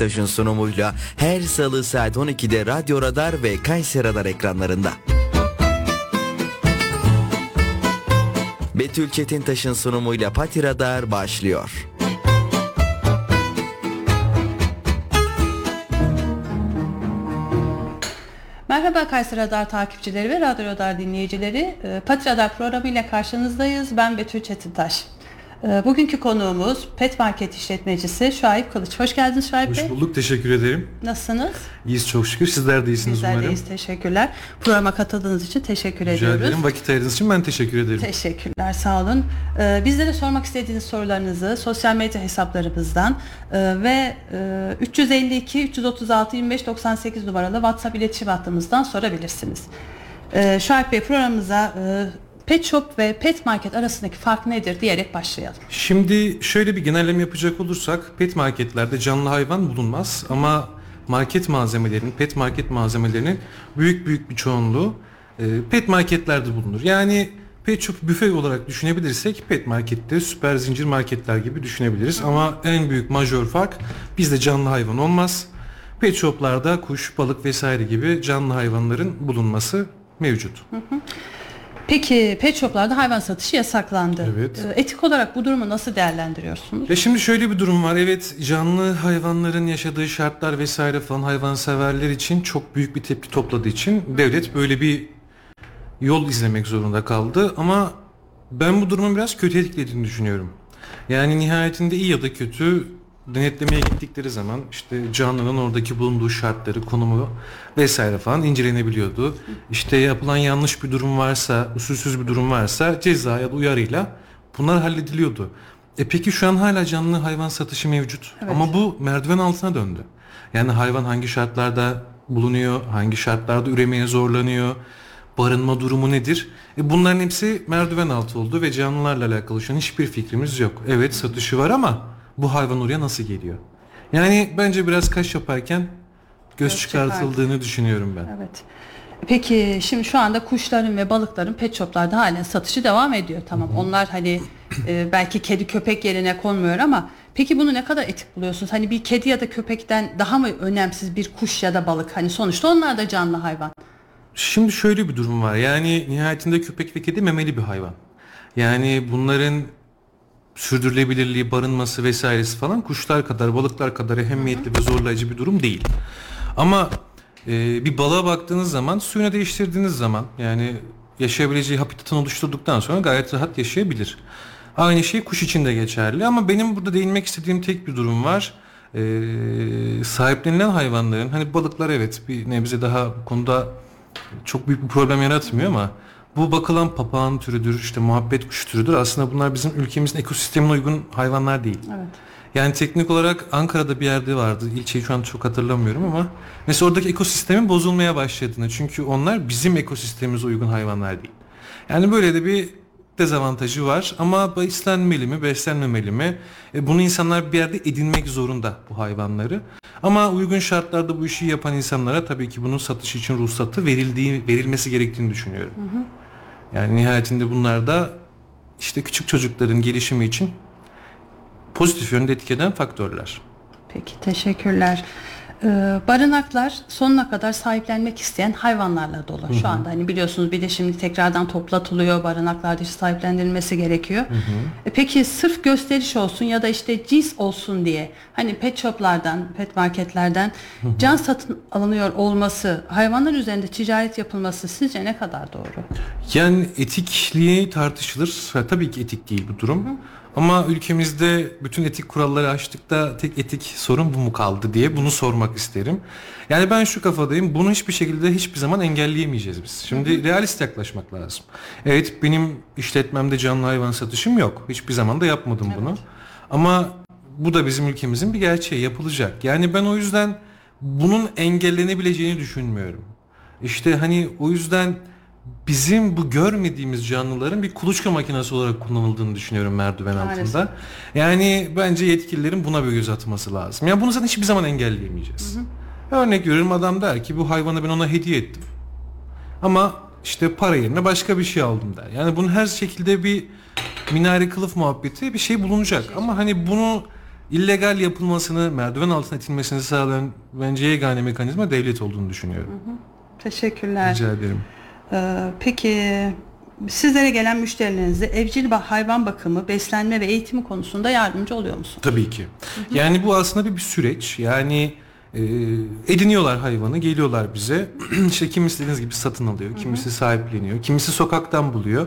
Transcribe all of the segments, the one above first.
Tektaş'ın sunumuyla her salı saat 12'de Radyo Radar ve Kayseri Radar ekranlarında. Betül Çetintaş'ın sunumuyla Pati Radar başlıyor. Merhaba Kayseri Radar takipçileri ve Radyo Radar dinleyicileri. Ee, Pati Radar programı ile karşınızdayız. Ben Betül Çetintaş. Ee, bugünkü konuğumuz Pet Market işletmecisi Şuayb Kılıç. Hoş geldiniz Şuayb Bey. Hoş bulduk, teşekkür ederim. Nasılsınız? İyiyiz çok şükür. Sizler de iyisiniz Bizler umarım. deyiz, teşekkürler. Programa katıldığınız için teşekkür Rica ediyoruz. ederim. Vakit ayırdığınız için ben teşekkür ederim. Teşekkürler, sağ olun. Ee, bizlere sormak istediğiniz sorularınızı sosyal medya hesaplarımızdan e, ve e, 352 336 25 98 numaralı WhatsApp iletişim hattımızdan sorabilirsiniz. Ee, Şuayb Bey programımıza e, Pet Shop ve Pet Market arasındaki fark nedir diyerek başlayalım. Şimdi şöyle bir genelleme yapacak olursak pet marketlerde canlı hayvan bulunmaz ama market malzemelerinin, pet market malzemelerinin büyük büyük bir çoğunluğu e, pet marketlerde bulunur. Yani pet shop büfe olarak düşünebilirsek pet markette süper zincir marketler gibi düşünebiliriz. Ama en büyük majör fark bizde canlı hayvan olmaz. Pet shoplarda kuş, balık vesaire gibi canlı hayvanların bulunması mevcut. Peki pet shoplarda hayvan satışı yasaklandı. Evet. Ee, Etik olarak bu durumu nasıl değerlendiriyorsunuz? Ya şimdi şöyle bir durum var. Evet canlı hayvanların yaşadığı şartlar vesaire falan hayvanseverler için çok büyük bir tepki topladığı için devlet böyle bir yol izlemek zorunda kaldı. Ama ben bu durumun biraz kötü etkilediğini düşünüyorum. Yani nihayetinde iyi ya da kötü denetlemeye gittikleri zaman işte canlının oradaki bulunduğu şartları, konumu vesaire falan incelenebiliyordu. İşte yapılan yanlış bir durum varsa, usulsüz bir durum varsa ceza ya da uyarıyla bunlar hallediliyordu. E peki şu an hala canlı hayvan satışı mevcut. Evet. Ama bu merdiven altına döndü. Yani hayvan hangi şartlarda bulunuyor, hangi şartlarda üremeye zorlanıyor, barınma durumu nedir? E bunların hepsi merdiven altı oldu ve canlılarla alakalı şu an hiçbir fikrimiz yok. Evet satışı var ama bu hayvan oraya nasıl geliyor? Yani bence biraz kaş yaparken göz, Göz çıkartıldığını düşünüyorum ben. Evet. Peki şimdi şu anda kuşların ve balıkların pet shoplarda halen satışı devam ediyor. Tamam onlar hani e, belki kedi köpek yerine konmuyor ama peki bunu ne kadar etik buluyorsunuz? Hani bir kedi ya da köpekten daha mı önemsiz bir kuş ya da balık? Hani sonuçta onlar da canlı hayvan. Şimdi şöyle bir durum var. Yani nihayetinde köpek ve kedi memeli bir hayvan. Yani bunların sürdürülebilirliği, barınması vesairesi falan kuşlar kadar, balıklar kadar ehemmiyetli ve zorlayıcı bir durum değil. Ama e, bir balığa baktığınız zaman suyunu değiştirdiğiniz zaman yani yaşayabileceği habitatını oluşturduktan sonra gayet rahat yaşayabilir. Aynı şey kuş için de geçerli ama benim burada değinmek istediğim tek bir durum var. E, sahiplenilen hayvanların hani balıklar evet bir nebze daha bu konuda çok büyük bir problem yaratmıyor ama bu bakılan papağan türüdür, işte muhabbet kuşu türüdür. Aslında bunlar bizim ülkemizin ekosistemine uygun hayvanlar değil. Evet. Yani teknik olarak Ankara'da bir yerde vardı. İlçeyi şu an çok hatırlamıyorum ama mesela oradaki ekosistemin bozulmaya başladığını. Çünkü onlar bizim ekosistemimize uygun hayvanlar değil. Yani böyle de bir dezavantajı var ama beslenmeli mi, beslenmemeli mi? E, bunu insanlar bir yerde edinmek zorunda bu hayvanları. Ama uygun şartlarda bu işi yapan insanlara tabii ki bunun satışı için ruhsatı verildiği verilmesi gerektiğini düşünüyorum. Yani nihayetinde bunlar da işte küçük çocukların gelişimi için pozitif yönde etki faktörler. Peki teşekkürler. Ee, barınaklar sonuna kadar sahiplenmek isteyen hayvanlarla dolu şu anda. Hani biliyorsunuz bir de şimdi tekrardan toplatılıyor. Barınaklarda işte sahiplendirilmesi gerekiyor. E peki sırf gösteriş olsun ya da işte cins olsun diye hani pet shoplardan, pet marketlerden can satın alınıyor olması, hayvanlar üzerinde ticaret yapılması sizce ne kadar doğru? Yani etikliği tartışılır. Tabii ki etik değil bu durum. Ama ülkemizde bütün etik kuralları aştıkta tek etik sorun bu mu kaldı diye bunu sormak isterim. Yani ben şu kafadayım. Bunu hiçbir şekilde hiçbir zaman engelleyemeyeceğiz biz. Şimdi realist yaklaşmak lazım. Evet benim işletmemde canlı hayvan satışım yok. Hiçbir zaman da yapmadım bunu. Ama bu da bizim ülkemizin bir gerçeği yapılacak. Yani ben o yüzden bunun engellenebileceğini düşünmüyorum. İşte hani o yüzden bizim bu görmediğimiz canlıların bir kuluçka makinesi olarak kullanıldığını düşünüyorum merdiven Maalesef. altında. Yani bence yetkililerin buna bir göz atması lazım. Ya bunu zaten hiçbir zaman engelleyemeyeceğiz. Örnek veriyorum adam der ki bu hayvanı ben ona hediye ettim. Ama işte para yerine başka bir şey aldım der. Yani bunun her şekilde bir minare kılıf muhabbeti bir şey bulunacak. Ama hani bunu illegal yapılmasını, merdiven altına itilmesini sağlayan bence yegane mekanizma devlet olduğunu düşünüyorum. Teşekkürler. Rica ederim. Ee, peki sizlere gelen müşterilerinize evcil hayvan bakımı, beslenme ve eğitimi konusunda yardımcı oluyor musun? Tabii ki. Yani bu aslında bir, bir süreç. Yani e, ediniyorlar hayvanı, geliyorlar bize. işte kimisi dediğiniz gibi satın alıyor, kimisi sahipleniyor, kimisi sokaktan buluyor.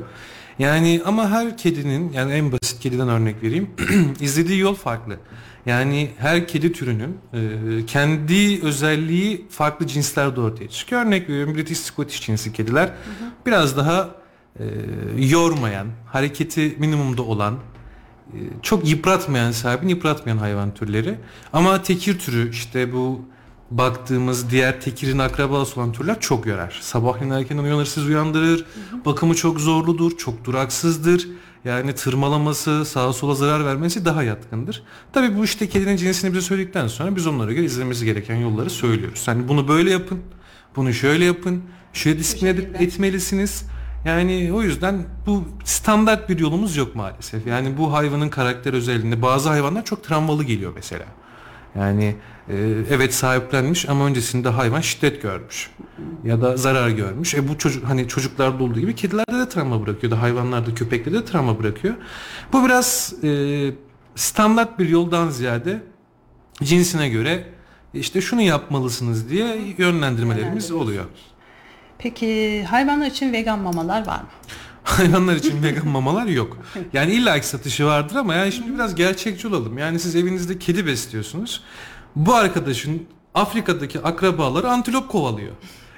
Yani ama her kedinin yani en basit kediden örnek vereyim. izlediği yol farklı. Yani her kedi türünün e, kendi özelliği farklı cinslerde ortaya çıkıyor. Örnek veriyorum British Scottish cinsi kediler biraz daha e, yormayan, hareketi minimumda olan, e, çok yıpratmayan sahibini yıpratmayan hayvan türleri. Ama tekir türü işte bu baktığımız diğer tekirin akrabası olan türler çok yorar. Sabahleyin erken uyanır siz uyandırır. Bakımı çok zorludur, çok duraksızdır. Yani tırmalaması, sağa sola zarar vermesi daha yatkındır. Tabii bu işte kedinin cinsini bize söyledikten sonra biz onlara göre izlememiz gereken yolları söylüyoruz. Hani bunu böyle yapın, bunu şöyle yapın, şöyle disipline etmelisiniz. Yani o yüzden bu standart bir yolumuz yok maalesef. Yani bu hayvanın karakter özelliğinde bazı hayvanlar çok travmalı geliyor mesela. Yani e, evet sahiplenmiş ama öncesinde hayvan şiddet görmüş ya da zarar görmüş. E bu çocuk hani çocuklarda olduğu gibi kedilerde de travma bırakıyor da hayvanlarda köpeklerde de travma bırakıyor. Bu biraz e, standart bir yoldan ziyade cinsine göre işte şunu yapmalısınız diye yönlendirmelerimiz oluyor. Peki hayvanlar için vegan mamalar var mı? Hayvanlar için vegan mamalar yok. Yani illaki satışı vardır ama yani şimdi biraz gerçekçi olalım. Yani siz evinizde kedi besliyorsunuz. Bu arkadaşın Afrika'daki akrabaları antilop kovalıyor.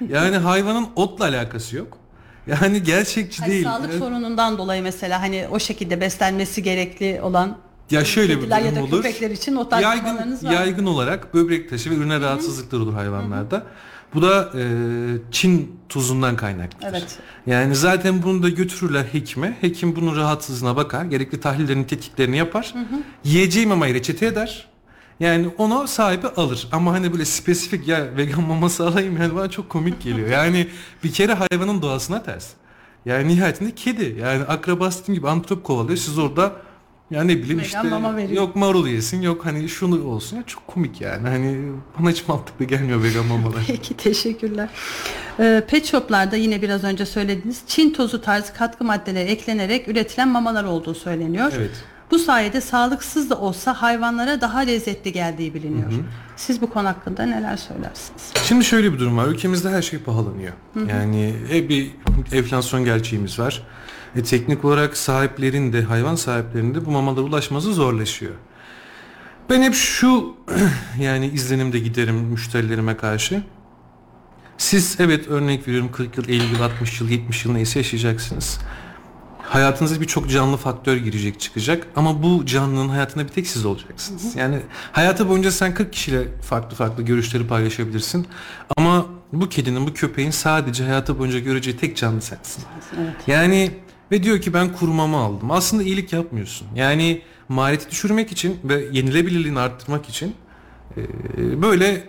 Yani hayvanın otla alakası yok. Yani gerçekçi Hani değil. sağlık Yani- sorunundan dolayı mesela hani o şekilde beslenmesi gerekli olan Ya şöyle bir durum ya da olur. köpekler için o tarz yaygın, var yaygın olarak böbrek taşı ve ürine rahatsızlıklar olur hayvanlarda. Bu da e, Çin tuzundan kaynaklıdır. Evet. Yani zaten bunu da götürürler hekime. Hekim bunun rahatsızlığına bakar. Gerekli tahlillerini, tetkiklerini yapar. Yiyeceği mamayı reçete eder. Yani onu sahibi alır. Ama hani böyle spesifik ya vegan maması alayım yani bana çok komik geliyor. Yani bir kere hayvanın doğasına ters. Yani nihayetinde kedi. Yani akrabası dediğim gibi antrop kovalıyor. Siz orada yani ne bileyim Vegan işte yok marul yesin yok hani şunu olsun ya çok komik yani hani bana hiç mantıklı gelmiyor vegan mamalar. Peki teşekkürler. Ee, pet shoplarda yine biraz önce söylediğiniz Çin tozu tarzı katkı maddeleri eklenerek üretilen mamalar olduğu söyleniyor. Evet. Bu sayede sağlıksız da olsa hayvanlara daha lezzetli geldiği biliniyor. Siz bu konu hakkında neler söylersiniz? Şimdi şöyle bir durum var. Ülkemizde her şey pahalanıyor. Yani hep bir enflasyon gerçeğimiz var. E, teknik olarak sahiplerin de hayvan sahiplerinin de bu mamalara ulaşması zorlaşıyor. Ben hep şu yani izlenimde giderim müşterilerime karşı. Siz evet örnek veriyorum 40 yıl, 50 yıl, 60 yıl, 70 yıl neyse yaşayacaksınız. Hayatınıza birçok canlı faktör girecek çıkacak ama bu canlının hayatında bir tek siz olacaksınız. Yani hayatı boyunca sen 40 kişiyle farklı farklı görüşleri paylaşabilirsin ama bu kedinin bu köpeğin sadece hayatı boyunca göreceği tek canlı sensin. Evet. Yani ve diyor ki ben kurmamı aldım. Aslında iyilik yapmıyorsun. Yani maliyeti düşürmek için ve yenilebilirliğini arttırmak için böyle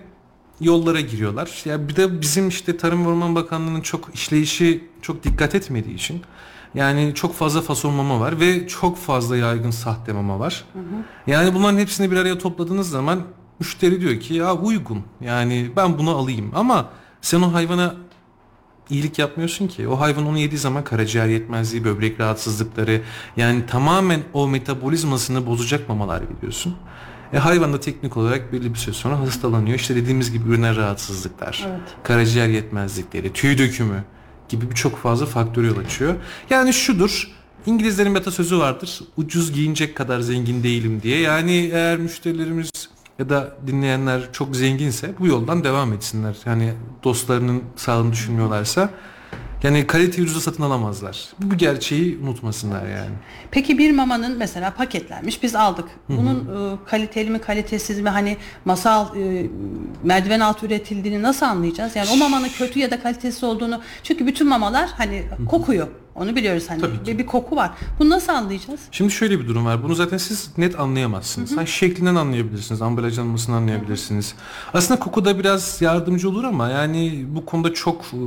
yollara giriyorlar. Ya bir de bizim işte Tarım ve Orman Bakanlığı'nın çok işleyişi çok dikkat etmediği için yani çok fazla fason mama var ve çok fazla yaygın sahte mama var. Yani bunların hepsini bir araya topladığınız zaman müşteri diyor ki ya uygun. Yani ben bunu alayım ama sen o hayvana iyilik yapmıyorsun ki. O hayvan onu yediği zaman karaciğer yetmezliği, böbrek rahatsızlıkları yani tamamen o metabolizmasını bozacak mamalar veriyorsun. E hayvan da teknik olarak belli bir süre sonra hastalanıyor. İşte dediğimiz gibi üriner rahatsızlıklar, Evet. karaciğer yetmezlikleri, tüy dökümü gibi birçok fazla faktör yol açıyor. Yani şudur, İngilizlerin bir atasözü vardır. Ucuz giyinecek kadar zengin değilim diye. Yani eğer müşterilerimiz ya da dinleyenler çok zenginse bu yoldan devam etsinler. Yani dostlarının sağlığını düşünmüyorlarsa yani kaliteyi ucuza satın alamazlar. Bu gerçeği unutmasınlar yani. Peki bir mamanın mesela paketlenmiş biz aldık. Bunun e, kaliteli mi kalitesiz mi hani masal e, merdiven altı üretildiğini nasıl anlayacağız? Yani o mamanın kötü ya da kalitesiz olduğunu çünkü bütün mamalar hani kokuyor. Onu biliyoruz hani Tabii ki. bir, bir koku var. Bunu nasıl anlayacağız? Şimdi şöyle bir durum var. Bunu zaten siz net anlayamazsınız. Hani şeklinden anlayabilirsiniz, ambalajlanmasını anlayabilirsiniz. Aslında koku da biraz yardımcı olur ama yani bu konuda çok e,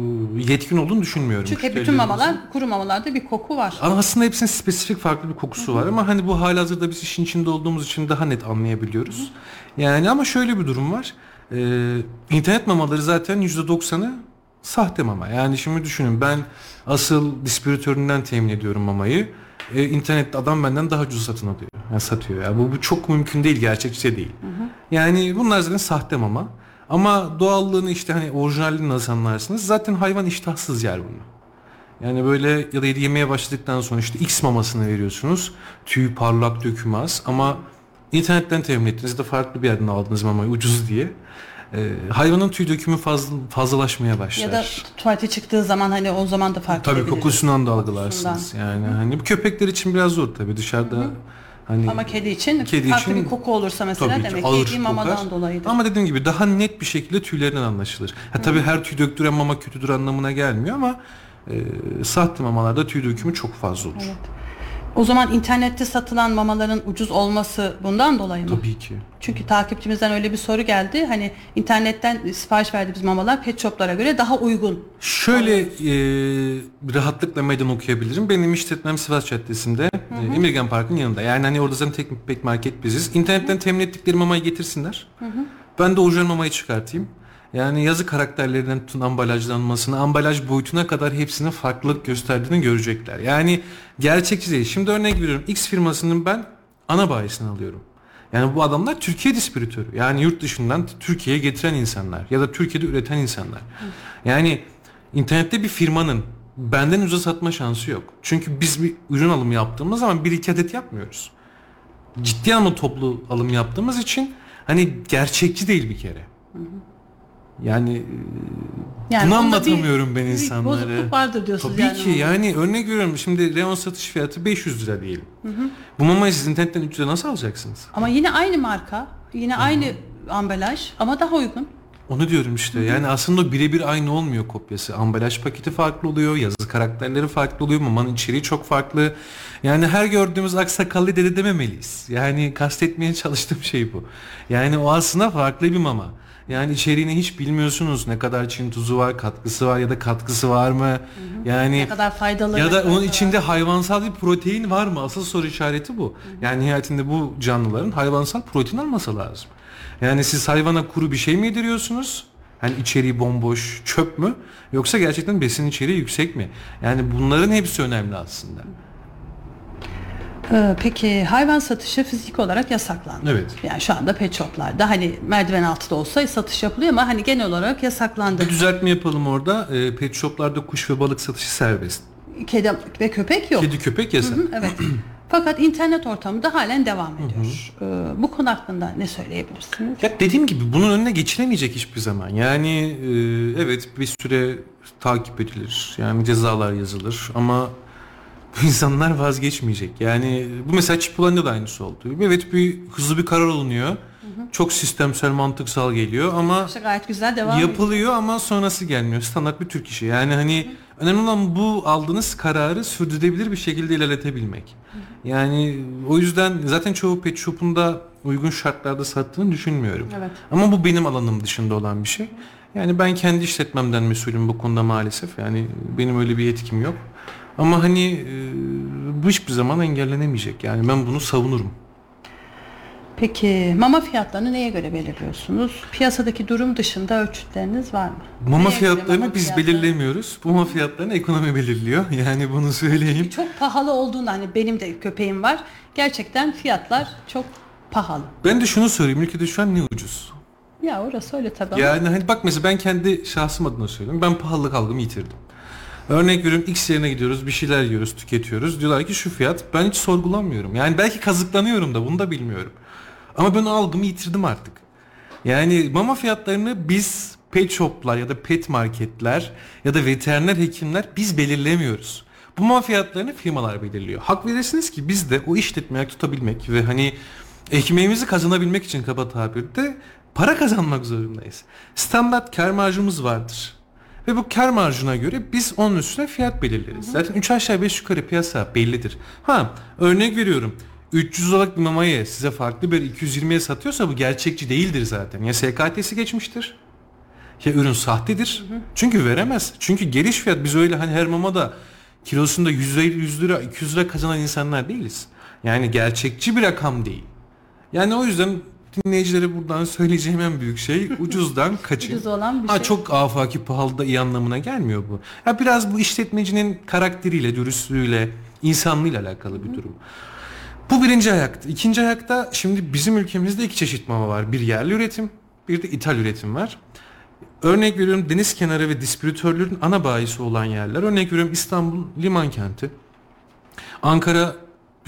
yetkin olduğunu düşünmüyorum. Çünkü bütün müşterilerimizin. mamalar kuru mamalarda bir koku var. Ama aslında hepsinin spesifik farklı bir kokusu var ama hani bu halihazırda biz işin içinde olduğumuz için daha net anlayabiliyoruz. Yani ama şöyle bir durum var. Ee, internet mamaları zaten %90'ı sahte mama. Yani şimdi düşünün ben asıl distribütöründen temin ediyorum mamayı. Ee, internette adam benden daha ucuz satın alıyor. Yani satıyor. Ya bu, bu çok mümkün değil, gerçekçi de değil. Yani bunlar zaten sahte mama. Ama doğallığını işte hani orijinalliğini nasıl anlarsınız? Zaten hayvan iştahsız yer bunu. Yani böyle ya da yemeye başladıktan sonra işte X mamasını veriyorsunuz. Tüy parlak dökümü az ama internetten temin ettiniz de farklı bir yerden aldınız mamayı ucuz diye. Ee, hayvanın tüy dökümü fazla, fazlalaşmaya başlar. Ya da tuvalete çıktığı zaman hani o zaman da fark Tabii kokusundan da algılarsınız. Yani hani bu köpekler için biraz zor tabii dışarıda hani Ama kedi için Kedi farklı için bir koku olursa mesela tabii demek ki yediği mamadan kokar. dolayıdır. Ama dediğim gibi daha net bir şekilde tüylerinden anlaşılır. Ha tabii her tüy döktüren mama kötüdür anlamına gelmiyor ama e, sahte mamalarda tüy dökümü çok fazla olur. Evet. O zaman internette satılan mamaların ucuz olması bundan dolayı mı? Tabii ki. Çünkü takipçimizden öyle bir soru geldi. Hani internetten sipariş verdiğimiz mamalar pet shoplara göre daha uygun. Şöyle e, rahatlıkla meydan okuyabilirim. Benim işletmem Sivas Caddesi'nde, e, Emirgan Park'ın yanında. Yani hani orada zaten tek pek market biziz. İnternetten temin ettikleri mamayı getirsinler. Ben de orijinal mamayı çıkartayım. Yani yazı karakterlerinden tutun ambalajlanmasına, ambalaj boyutuna kadar hepsinin farklılık gösterdiğini görecekler. Yani gerçekçi değil. Şimdi örnek veriyorum. X firmasının ben ana bayisini alıyorum. Yani bu adamlar Türkiye distribütörü. Yani yurt dışından Türkiye'ye getiren insanlar ya da Türkiye'de üreten insanlar. Yani internette bir firmanın benden ucuza satma şansı yok. Çünkü biz bir ürün alımı yaptığımız zaman bir iki adet yapmıyoruz. Ciddi anlamda toplu alım yaptığımız için hani gerçekçi değil bir kere. Yani, e, Yani bunu bunda anlatamıyorum bir- ben bir insanlara. bozukluk vardır diyorsunuz Tabii yani. ki yani örnek veriyorum şimdi reyon satış fiyatı 500 lira diyelim. Bu mamayı siz internetten 300 lira nasıl alacaksınız? Ama yine aynı marka, yine aynı ambalaj ama daha uygun. Onu diyorum işte. Yani aslında birebir aynı olmuyor kopyası. Ambalaj paketi farklı oluyor, yazı karakterleri farklı oluyor, mamanın içeriği çok farklı. Yani her gördüğümüz aksakallı dede dememeliyiz. Yani kastetmeye çalıştığım şey bu. Yani o aslında farklı bir mama. Yani içeriğini hiç bilmiyorsunuz. Ne kadar Çin tuzu var, katkısı var ya da katkısı var mı? Yani Ne kadar faydalı. ya da onun içinde hayvansal bir protein var mı? Asıl soru işareti bu. Yani nihayetinde bu canlıların hayvansal protein alması lazım. Yani siz hayvana kuru bir şey mi yediriyorsunuz? Hani içeriği bomboş, çöp mü? Yoksa gerçekten besin içeriği yüksek mi? Yani bunların hepsi önemli aslında. Ee, peki hayvan satışı fizik olarak yasaklandı. Evet. Yani şu anda pet shoplarda hani merdiven altı da olsa satış yapılıyor ama hani genel olarak yasaklandı. Bir düzeltme yapalım orada. E, pet shoplarda kuş ve balık satışı serbest. Kedi ve köpek yok. Kedi köpek yasak. Hı, evet. Fakat internet ortamında halen devam ediyor. Ee, bu konu hakkında ne söyleyebilirsiniz? Ya dediğim gibi bunun önüne geçilemeyecek hiçbir zaman. Yani e, evet bir süre takip edilir. Yani cezalar yazılır ama bu insanlar vazgeçmeyecek. Yani bu mesela Çipolan'da da aynısı oldu. Evet bir hızlı bir karar alınıyor. Çok sistemsel, mantıksal geliyor ama İşte gayet güzel devam ediyor. yapılıyor ama sonrası gelmiyor. Standart bir Türk işi. Yani hani önemli olan bu aldığınız kararı sürdürülebilir bir şekilde ilerletebilmek. Yani o yüzden zaten çoğu pet shop'un da uygun şartlarda sattığını düşünmüyorum. Evet. Ama bu benim alanım dışında olan bir şey. Yani ben kendi işletmemden mesulüm bu konuda maalesef. Yani benim öyle bir yetkim yok. Ama hani e, bu hiçbir zaman engellenemeyecek. Yani ben bunu savunurum. Peki mama fiyatlarını neye göre belirliyorsunuz? Piyasadaki durum dışında ölçütleriniz var mı? Mama Neye fiyatlarını mama biz fiyatları? belirlemiyoruz. Bu mama fiyatlarını ekonomi belirliyor. Yani bunu söyleyeyim. Çok pahalı olduğunda hani benim de köpeğim var. Gerçekten fiyatlar çok pahalı. Ben de şunu söyleyeyim. Ülkede şu an ne ucuz? Ya orası öyle tabii ama Yani hani bak mesela ben kendi şahsım adına söylüyorum. Ben pahalılık algımı yitirdim. Örnek veriyorum X yerine gidiyoruz bir şeyler yiyoruz tüketiyoruz. Diyorlar ki şu fiyat ben hiç sorgulamıyorum. Yani belki kazıklanıyorum da bunu da bilmiyorum. Ama ben algımı yitirdim artık. Yani mama fiyatlarını biz pet shoplar ya da pet marketler ya da veteriner hekimler biz belirlemiyoruz. Bu mama fiyatlarını firmalar belirliyor. Hak verirsiniz ki biz de o işletmeyi tutabilmek ve hani ekmeğimizi kazanabilmek için kaba tabirde para kazanmak zorundayız. Standart kar marjımız vardır. Ve bu kar marjına göre biz onun üstüne fiyat belirleriz. Zaten 3 aşağı 5 yukarı piyasa bellidir. Ha örnek veriyorum. 300 liralık bir mamayı size farklı bir 220'ye satıyorsa bu gerçekçi değildir zaten. Ya SKT'si geçmiştir. Ya ürün sahtedir. Çünkü veremez. Çünkü geliş fiyat biz öyle hani her mamada kilosunda 100 lira, 100 lira 200 lira kazanan insanlar değiliz. Yani gerçekçi bir rakam değil. Yani o yüzden dinleyicilere buradan söyleyeceğim en büyük şey ucuzdan kaçın. Ucuz olan bir ha, şey. Çok afaki pahalı da iyi anlamına gelmiyor bu. Ya biraz bu işletmecinin karakteriyle, dürüstlüğüyle, insanlığıyla alakalı bir durum. Bu birinci ayakta. İkinci ayakta şimdi bizim ülkemizde iki çeşit mama var. Bir yerli üretim, bir de ithal üretim var. Örnek veriyorum deniz kenarı ve distribütörlerin ana bayisi olan yerler. Örnek veriyorum İstanbul liman kenti. Ankara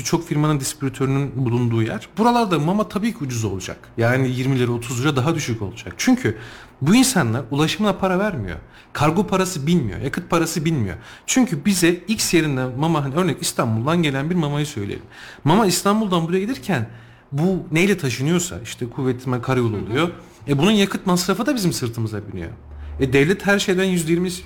birçok firmanın distribütörünün bulunduğu yer. Buralarda mama tabii ki ucuz olacak. Yani 20 lira 30 lira daha düşük olacak. Çünkü bu insanlar ulaşımına para vermiyor. Kargo parası bilmiyor. Yakıt parası bilmiyor. Çünkü bize X yerinden mama hani örnek İstanbul'dan gelen bir mamayı söyleyelim. Mama İstanbul'dan buraya gelirken bu neyle taşınıyorsa işte kuvvetime karayolu oluyor. E bunun yakıt masrafı da bizim sırtımıza biniyor. E devlet her şeyden %20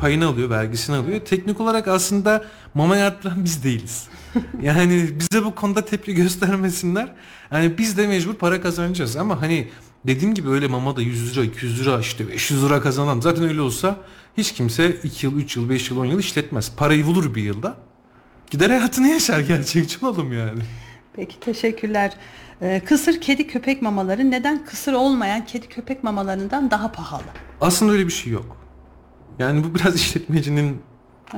payını alıyor, vergisini alıyor. Teknik olarak aslında mamayı arttıran biz değiliz. Yani bize bu konuda tepki göstermesinler. Yani biz de mecbur para kazanacağız ama hani dediğim gibi öyle mama da 100 lira, 200 lira, işte 500 lira kazanan zaten öyle olsa hiç kimse 2 yıl, 3 yıl, 5 yıl, 10 yıl işletmez. Parayı bulur bir yılda. Gider hayatını yaşar gerçekçi olalım yani. Peki teşekkürler. Ee, kısır kedi köpek mamaları neden kısır olmayan kedi köpek mamalarından daha pahalı? Aslında öyle bir şey yok. Yani bu biraz işletmecinin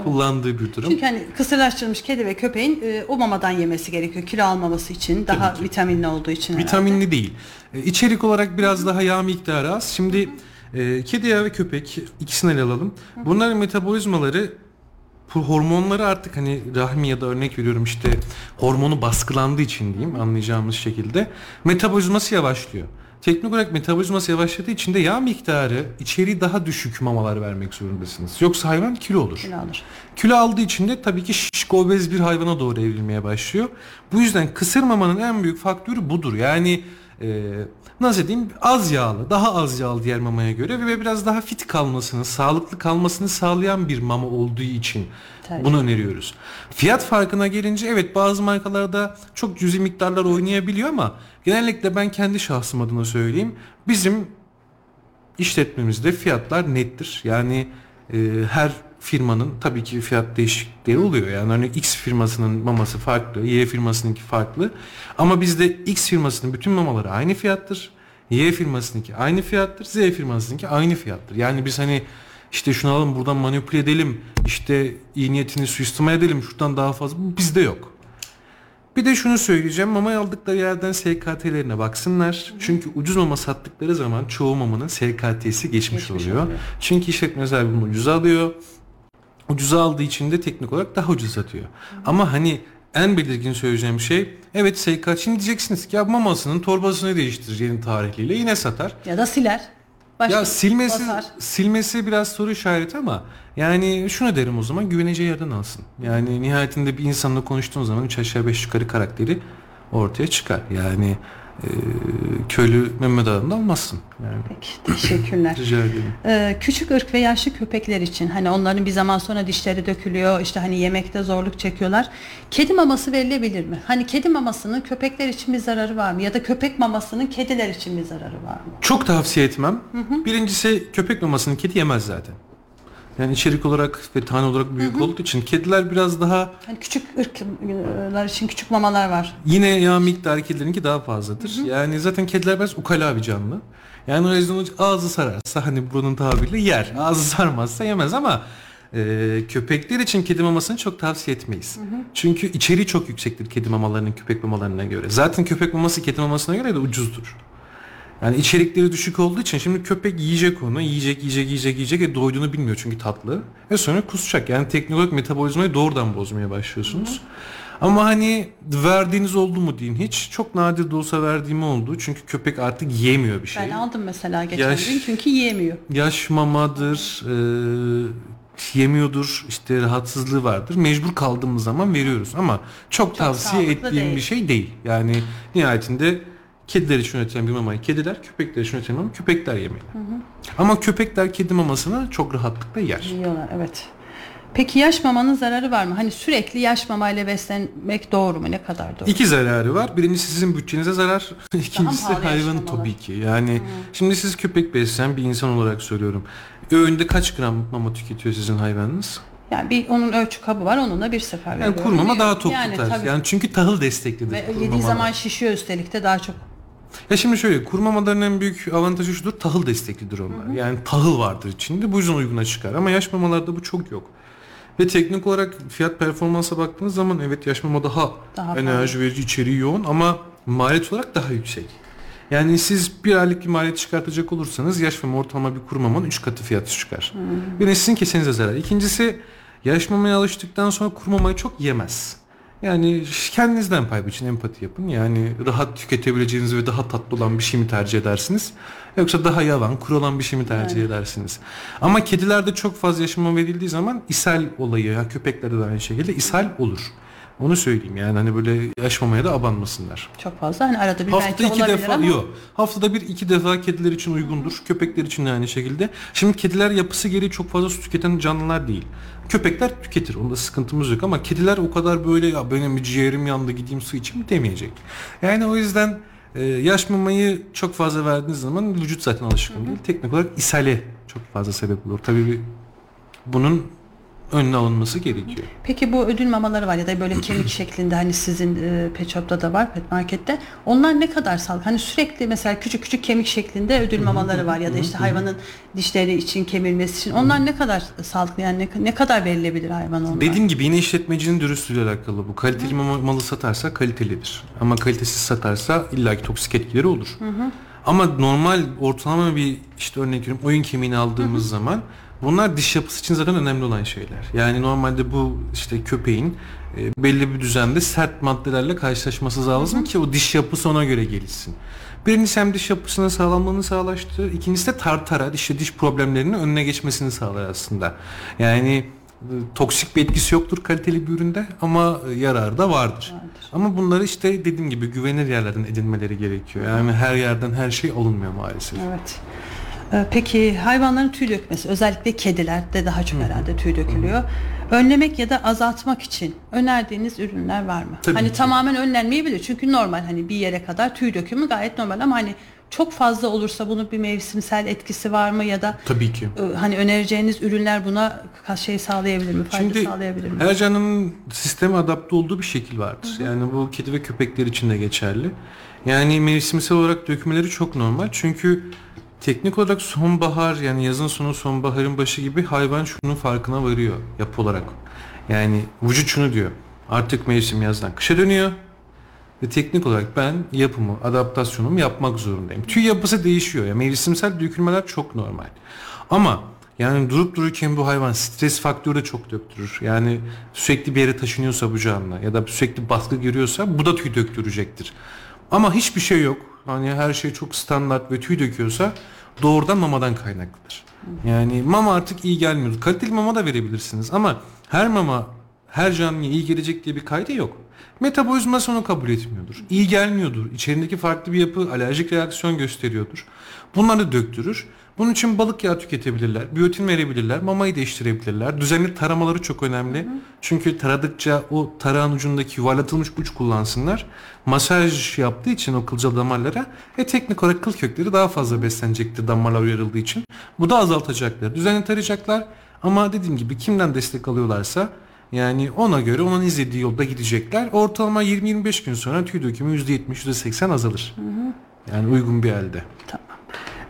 kullandığı bir durum. Çünkü hani kısırlaştırılmış kedi ve köpeğin e, o mamadan yemesi gerekiyor kilo almaması için, daha ki. vitaminli olduğu için. herhalde. Vitaminli değil. E, İçerik olarak biraz daha yağ miktarı az. Şimdi e, kedi yağı ve köpek ikisini ele alalım. Bunların metabolizmaları bu hormonları artık hani rahmi ya da örnek veriyorum işte hormonu baskılandığı için diyeyim anlayacağımız şekilde metabolizması yavaşlıyor. Teknik olarak metabolizması yavaşladığı için de yağ miktarı içeriği daha düşük mamalar vermek zorundasınız. Yoksa hayvan kilo olur. Kilo alır. Kilo aldığı için de tabii ki şişko obez bir hayvana doğru evrilmeye başlıyor. Bu yüzden kısır mamanın en büyük faktörü budur. Yani e, nasıl diyeyim az yağlı, daha az yağlı diğer mamaya göre ve biraz daha fit kalmasını, sağlıklı kalmasını sağlayan bir mama olduğu için Tercih. bunu öneriyoruz. Fiyat farkına gelince evet bazı markalarda çok cüzi miktarlar oynayabiliyor ama genellikle ben kendi şahsım adına söyleyeyim. Bizim işletmemizde fiyatlar nettir. Yani e, her firmanın tabii ki fiyat değişiklikleri oluyor. Yani hani X firmasının maması farklı, Y firmasınınki farklı. Ama bizde X firmasının bütün mamaları aynı fiyattır. Y firmasınınki aynı fiyattır. Z firmasınınki aynı fiyattır. Yani biz hani işte şunu alalım buradan manipüle edelim. işte iyi niyetini suistimal edelim. Şuradan daha fazla. Bu bizde yok. Bir de şunu söyleyeceğim. Mama aldıkları yerden SKT'lerine baksınlar. Çünkü ucuz mama sattıkları zaman çoğu mamanın SKT'si geçmiş, Geçmiş oluyor. oluyor. Çünkü işletmeler bunu ucuza alıyor. Ucuza aldığı için de teknik olarak daha ucuz satıyor. Ama hani en belirgin söyleyeceğim şey evet SK şimdi diyeceksiniz ki ya mamasının torbasını değiştirir yeni tarihliyle yine satar. Ya da siler. Başka Ya silmesi basar. silmesi biraz soru işareti ama yani şunu derim o zaman güveneceği yerden alsın. Yani nihayetinde bir insanla konuştuğun zaman üç aşağı beş yukarı karakteri ortaya çıkar. Yani e, köylü Mehmet Ağa'dan almazsın. Yani Peki teşekkürler. rica ederim. Ee, küçük ırk ve yaşlı köpekler için hani onların bir zaman sonra dişleri dökülüyor işte hani yemekte zorluk çekiyorlar. Kedi maması verilebilir mi? Hani kedi mamasının köpekler için bir zararı var mı? Ya da köpek mamasının kediler için bir zararı var mı? Çok tavsiye etmem. Birincisi köpek mamasını kedi yemez zaten. Yani içerik olarak ve tane olarak büyük olduğu için kediler biraz daha Hani küçük ırklar için küçük mamalar var. Yine yağ miktarı kedilerinki daha fazladır. Yani zaten kediler biraz ukala bir canlı. Yani o yüzden ağzı sararsa hani buranın tabiriyle yer. Ağzı sarmazsa yemez ama e, köpekler için kedi mamasını çok tavsiye etmeyiz. Çünkü içeriği çok yüksektir kedi mamalarının köpek mamalarına göre. Zaten köpek maması kedi mamasına göre de ucuzdur. Yani içerikleri düşük olduğu için şimdi köpek yiyecek onu, yiyecek, yiyecek, yiyecek, yiyecek ve doyduğunu bilmiyor çünkü tatlı. Ve sonra kusacak. Yani teknik olarak metabolizmayı doğrudan bozmaya başlıyorsunuz. Ama hani verdiğiniz oldu mu deyin hiç. Çok nadir de olsa verdiğim oldu. Çünkü köpek artık yiyemiyor bir şey. Ben aldım mesela geçen Yaş- gün çünkü yiyemiyor. Yaş mamadır, e, yemiyordur, işte rahatsızlığı vardır. Mecbur kaldığımız zaman veriyoruz ama çok, tavsiye sağlıklı ettiğim değil. bir şey değil. Yani nihayetinde Kediler için üretilen bir mamayı kediler, köpekler için üretilen mamayı köpekler yemeli. Ama köpekler kedi mamasını çok rahatlıkla yer. Yiyorlar evet. Peki yaş mamanın zararı var mı? Hani sürekli yaş mamayla beslenmek doğru mu? Ne kadar doğru? İki zararı var. Birincisi sizin bütçenize zarar. İkincisi yaşamalar. tabii ki. Yani şimdi siz köpek besleyen bir insan olarak söylüyorum. Öğünde kaç gram mama tüketiyor sizin hayvanınız? Yani bir onun ölçü kabı var onunla bir sefer Yani veriyorum. kurmama daha tok yani, tutar. tabii. Yani çünkü tahıl desteklidir. Ve yediği zaman şişiyor üstelik de daha çok. Ya şimdi şöyle kuru mamaların en büyük avantajı şudur. Tahıl desteklidir onlar. Yani tahıl vardır içinde. Bu yüzden uyguna çıkar. Ama yaş mamalarda bu çok yok. Ve teknik olarak fiyat performansa baktığınız zaman evet yaş mama daha, Daha enerji verici, içeriği yoğun ama maliyet olarak daha yüksek. Yani siz bir aylık bir maliyet çıkartacak olursanız yaş mama ortalama bir kuru mamanın 3 katı fiyatı çıkar. Bir sizin kesenize zarar. İkincisi yaş mamaya alıştıktan sonra kuru mamayı çok yemez. Yani kendinizden pay biçin, empati yapın. Yani rahat tüketebileceğiniz ve daha tatlı olan bir şey mi tercih edersiniz? Yoksa daha yavan, kuru olan bir şey mi tercih edersiniz? Ama kedilerde çok fazla yaşama verildiği zaman ishal olayı, ya köpeklerde de aynı şekilde ishal olur. Onu söyleyeyim yani hani böyle yaşmamaya da abanmasınlar. Çok fazla. Hani arada bir Haftada belki iki olabilir defa ama. yok. Haftada bir iki defa kediler için uygundur. Köpekler için de aynı şekilde. Şimdi kediler yapısı gereği çok fazla su tüketen canlılar değil. Köpekler tüketir. Onda sıkıntımız yok ama kediler o kadar böyle ya benim ciğerim yandı gideyim su içeyim demeyecek. Yani o yüzden e, yaş mamayı çok fazla verdiğiniz zaman vücut zaten alışkın değil. Teknik olarak ishale çok fazla sebep olur. Tabii bir- bunun önüne alınması gerekiyor. Peki bu ödül mamaları var ya da böyle kemik şeklinde hani sizin e, pet shop'ta da var pet markette. Onlar ne kadar sağlıklı? Hani sürekli mesela küçük küçük kemik şeklinde ödül mamaları var ya da işte hayvanın dişleri için kemirmesi için. Onlar ne kadar sağlıklı yani ne, ne kadar verilebilir hayvan onlar? Dediğim gibi yine işletmecinin dürüstlüğüyle alakalı bu. Kaliteli mama- malı satarsa kalitelidir. Ama kalitesiz satarsa illaki toksik etkileri olur. Ama normal ortalama bir işte örnek veriyorum oyun kemiğini aldığımız zaman bunlar diş yapısı için zaten önemli olan şeyler. Yani normalde bu işte köpeğin e, belli bir düzende sert maddelerle karşılaşması lazım ki o diş yapısı ona göre gelişsin. Birincisi hem diş yapısının sağlamlığını sağlaştırır. İkincisi de tartara, işte diş problemlerinin önüne geçmesini sağlar aslında. Yani e, toksik bir etkisi yoktur kaliteli bir üründe ama e, yararı da vardır. Ama bunları işte dediğim gibi güvenilir yerlerden edinmeleri gerekiyor. Yani her yerden her şey alınmıyor maalesef. Evet. Ee, Peki hayvanların tüy dökmesi özellikle kedilerde daha çok herhalde tüy dökülüyor. Önlemek ya da azaltmak için önerdiğiniz ürünler var mı? Tabii hani ki. tamamen önlenmeyebilir. Çünkü normal hani bir yere kadar tüy dökümü gayet normal ama hani çok fazla olursa bunun bir mevsimsel etkisi var mı ya da Tabii ki. e, hani önereceğiniz ürünler buna şey sağlayabilir mi? Fayda Şimdi sağlayabilir mi? her canlının sisteme adapte olduğu bir şekil vardır. Yani bu kedi ve köpekler için de geçerli. Yani mevsimsel olarak dökmeleri çok normal. Çünkü teknik olarak sonbahar yani yazın sonu sonbaharın başı gibi hayvan şunun farkına varıyor yapı olarak. Yani vücut şunu diyor. Artık mevsim yazdan kışa dönüyor. Ve teknik olarak ben yapımı, adaptasyonumu yapmak zorundayım. Tüy yapısı değişiyor. Yani mevsimsel dökülmeler çok normal. Ama yani durup dururken bu hayvan stres faktörü de çok döktürür. Yani sürekli bir yere taşınıyorsa bu canlı ya da sürekli baskı görüyorsa bu da tüy döktürecektir. Ama hiçbir şey yok. Hani her şey çok standart ve tüy döküyorsa doğrudan mamadan kaynaklıdır. Yani mama artık iyi gelmiyor. Kaliteli mama da verebilirsiniz ama her mama her canlıya iyi gelecek diye bir kaydı yok. Metabolizması onu kabul etmiyordur. İyi gelmiyordur. İçerindeki farklı bir yapı alerjik reaksiyon gösteriyordur. Bunları döktürür. Bunun için balık yağı tüketebilirler. Biyotin verebilirler. Mamayı değiştirebilirler. Düzenli taramaları çok önemli. Çünkü taradıkça o tarağın ucundaki yuvarlatılmış uç kullansınlar. Masaj yaptığı için o kılcal damarlara e teknik olarak kıl kökleri daha fazla beslenecektir damarlar uyarıldığı için. Bu da azaltacaklar. Düzenli tarayacaklar. Ama dediğim gibi kimden destek alıyorlarsa yani ona göre onun izlediği yolda gidecekler. Ortalama 20-25 gün sonra tüy dökümü %70, %80 azalır. Yani uygun bir elde. Tamam.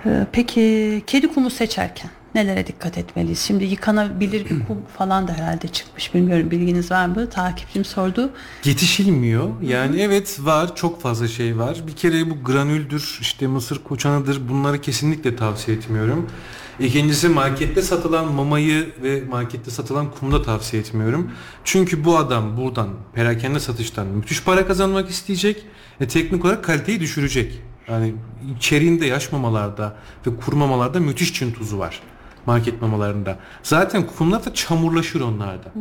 Ee, Peki kedi kumu seçerken nelere dikkat etmeliyiz? Şimdi yıkanabilir bir kum falan da herhalde çıkmış. Bilmiyorum bilginiz var mı? Takipçim sordu. Yetişilmiyor. Yani evet var çok fazla şey var. Bir kere bu granüldür, işte mısır koçanıdır bunları kesinlikle tavsiye etmiyorum. İkincisi markette satılan mamayı ve markette satılan kumu da tavsiye etmiyorum. Çünkü bu adam buradan perakende satıştan müthiş para kazanmak isteyecek ve teknik olarak kaliteyi düşürecek. Yani içeriğinde yaş mamalarda ve kuru mamalarda müthiş çin tuzu var. market mamalarında. Zaten kumlar da çamurlaşır onlarda.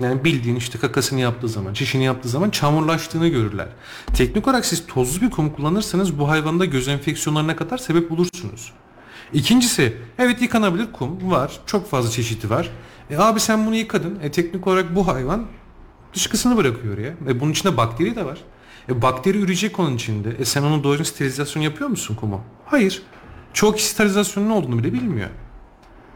Yani bildiğin işte kakasını yaptığı zaman, çişini yaptığı zaman çamurlaştığını görürler. Teknik olarak siz tozlu bir kum kullanırsanız bu hayvanda göz enfeksiyonlarına kadar sebep bulursunuz. İkincisi evet yıkanabilir kum var. Çok fazla çeşidi var. E abi sen bunu yıkadın. E teknik olarak bu hayvan dışkısını bırakıyor ya. E bunun içinde bakteri de var. E bakteri ürecek onun içinde. E sen onun doğru sterilizasyon yapıyor musun kumu? Hayır. Çok kişi sterilizasyonun ne olduğunu bile bilmiyor.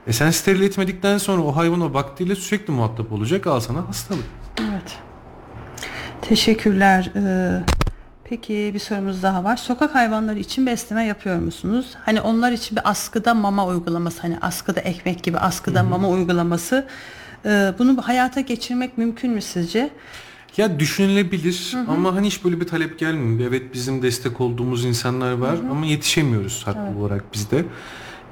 E sen steril etmedikten sonra o hayvan o bakteriyle sürekli muhatap olacak. Al sana hastalık. Evet. Teşekkürler. Ee, peki bir sorumuz daha var. Sokak hayvanları için besleme yapıyor musunuz? Hani onlar için bir askıda mama uygulaması, hani askıda ekmek gibi askıda mama uygulaması. Ee, bunu hayata geçirmek mümkün mü sizce? Ya düşünülebilir ama hani hiç böyle bir talep gelmiyor. Evet bizim destek olduğumuz insanlar var ama yetişemiyoruz haklı olarak biz de.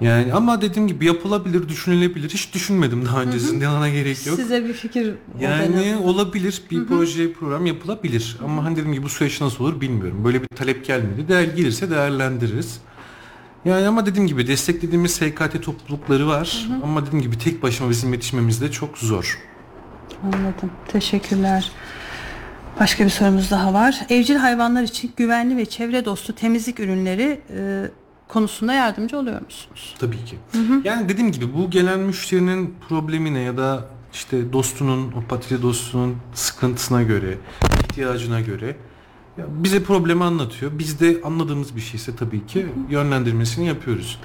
Yani ama dediğim gibi yapılabilir, düşünülebilir. Hiç düşünmedim daha öncesinde. Yana gerek yok. Size bir fikir Yani olabilir bir proje program yapılabilir ama hani dediğim gibi bu süreç nasıl olur bilmiyorum. Böyle bir talep gelmedi. Değer gelirse değerlendiririz. Yani ama dediğim gibi desteklediğimiz SKT toplulukları var ama dediğim gibi tek başıma bizim yetişmemiz de çok zor. Anladım. Teşekkürler. Başka bir sorumuz daha var. Evcil hayvanlar için güvenli ve çevre dostu temizlik ürünleri e, konusunda yardımcı oluyor musunuz? Tabii ki. Yani dediğim gibi bu gelen müşterinin problemine ya da işte dostunun, o patili dostunun sıkıntısına göre, ihtiyacına göre ya bize problemi anlatıyor. Biz de anladığımız bir şeyse tabii ki yönlendirmesini yapıyoruz.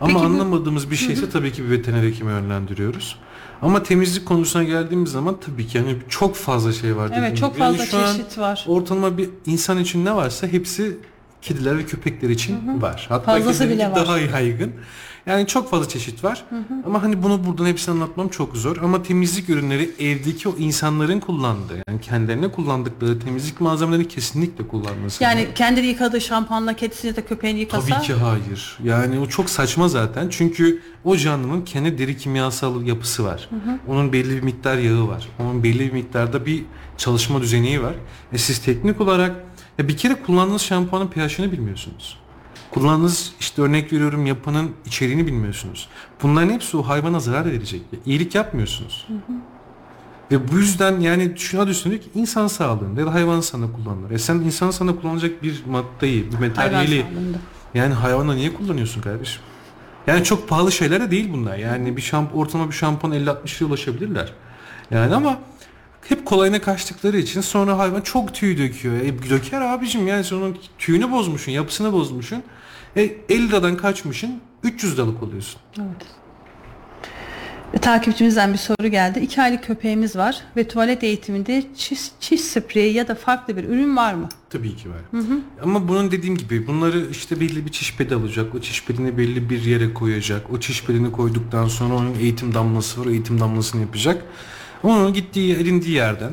Ama Peki bu- anlamadığımız bir şeyse tabii ki bir veteriner hekime yönlendiriyoruz. Ama temizlik konusuna geldiğimiz zaman tabii ki yani çok fazla şey var Evet çok gibi. Yani fazla an çeşit var. ortalama bir insan için ne varsa hepsi kediler ve köpekler için var. Hatta Fazlası bile var. daha yaygın. Yani çok fazla çeşit var. Ama hani bunu buradan hepsini anlatmam çok zor. Ama temizlik ürünleri evdeki o insanların kullandığı yani kendilerine kullandıkları temizlik malzemelerini kesinlikle kullanması. Yani kendini yıkadığı şampuanla kedisini da köpeğini yıkasa Tabii ki hayır. Yani o çok saçma zaten. Çünkü o canlının kendi deri kimyasal yapısı var. Onun belli bir miktar yağı var. Onun belli bir miktarda bir çalışma düzeni var. E siz teknik olarak ya bir kere kullandığınız şampuanın pH'ini bilmiyorsunuz. Kullandığınız işte örnek veriyorum yapının içeriğini bilmiyorsunuz. Bunların hepsi o hayvana zarar verecek. İyilik yapmıyorsunuz. Ve bu yüzden yani şuna düşündük ki insan sağlığında ya da hayvan sağlığında kullanılır. E sen insan sağlığında kullanacak bir maddeyi, bir materyali yani hayvana niye kullanıyorsun kardeşim? Yani çok pahalı şeyler de değil bunlar. Yani bir şamp ortalama bir şampuan 50-60 liraya ulaşabilirler. Yani ama hep kolayına kaçtıkları için sonra hayvan çok tüy döküyor. E, döker abicim yani sen onun tüyünü bozmuşsun, yapısını bozmuşsun. E, 50 liradan kaçmışsın 300 liralık oluyorsun. Evet. Ve takipçimizden bir soru geldi. İki aylık köpeğimiz var ve tuvalet eğitiminde çiş, çiş spreyi ya da farklı bir ürün var mı? Tabii ki var. Ama bunun dediğim gibi bunları işte belli bir çiş pedi alacak. O çiş pedini belli bir yere koyacak. O çiş pedini koyduktan sonra onun eğitim damlası var. O eğitim damlasını yapacak. Onu gittiği edindiği yerden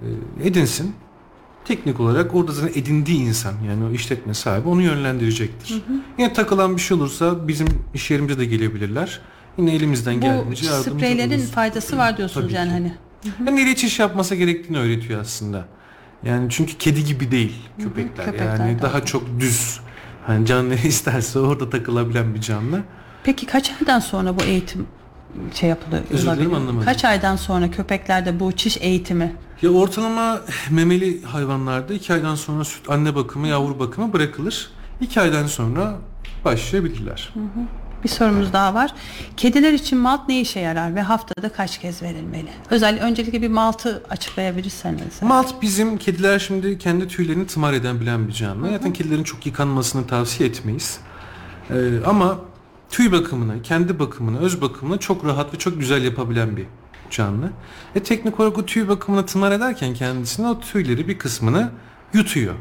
e, edinsin. Teknik olarak orada zaten edindiği insan yani o işletme sahibi onu yönlendirecektir. Yine takılan bir şey olursa bizim iş yerimize de gelebilirler. Yine elimizden Bu geldiğince yardımcı spreylerin oluruz. faydası var diyorsunuz Tabii yani ki. hani. Hem nereye çiş yapması gerektiğini öğretiyor aslında. Yani çünkü kedi gibi değil köpekler. köpekler yani daha çok düz. Hani canlı isterse orada takılabilen bir canlı. Peki kaç aydan sonra bu eğitim şey yapılıyor? Özür dilerim, anlamadım. Kaç aydan sonra köpeklerde bu çiş eğitimi? Ya ortalama memeli hayvanlarda iki aydan sonra süt anne bakımı, yavru bakımı bırakılır. İki aydan sonra başlayabilirler. Bir sorumuz daha var. Kediler için malt ne işe yarar ve haftada kaç kez verilmeli? Özel öncelikle bir maltı açıklayabilirseniz. Malt bizim kediler şimdi kendi tüylerini tımar eden bilen bir canlı. Zaten kedilerin çok yıkanmasını tavsiye etmeyiz. Ee, ama tüy bakımını, kendi bakımını, öz bakımını çok rahat ve çok güzel yapabilen bir canlı. E teknik olarak o tüy bakımını tımar ederken kendisine o tüyleri bir kısmını yutuyor.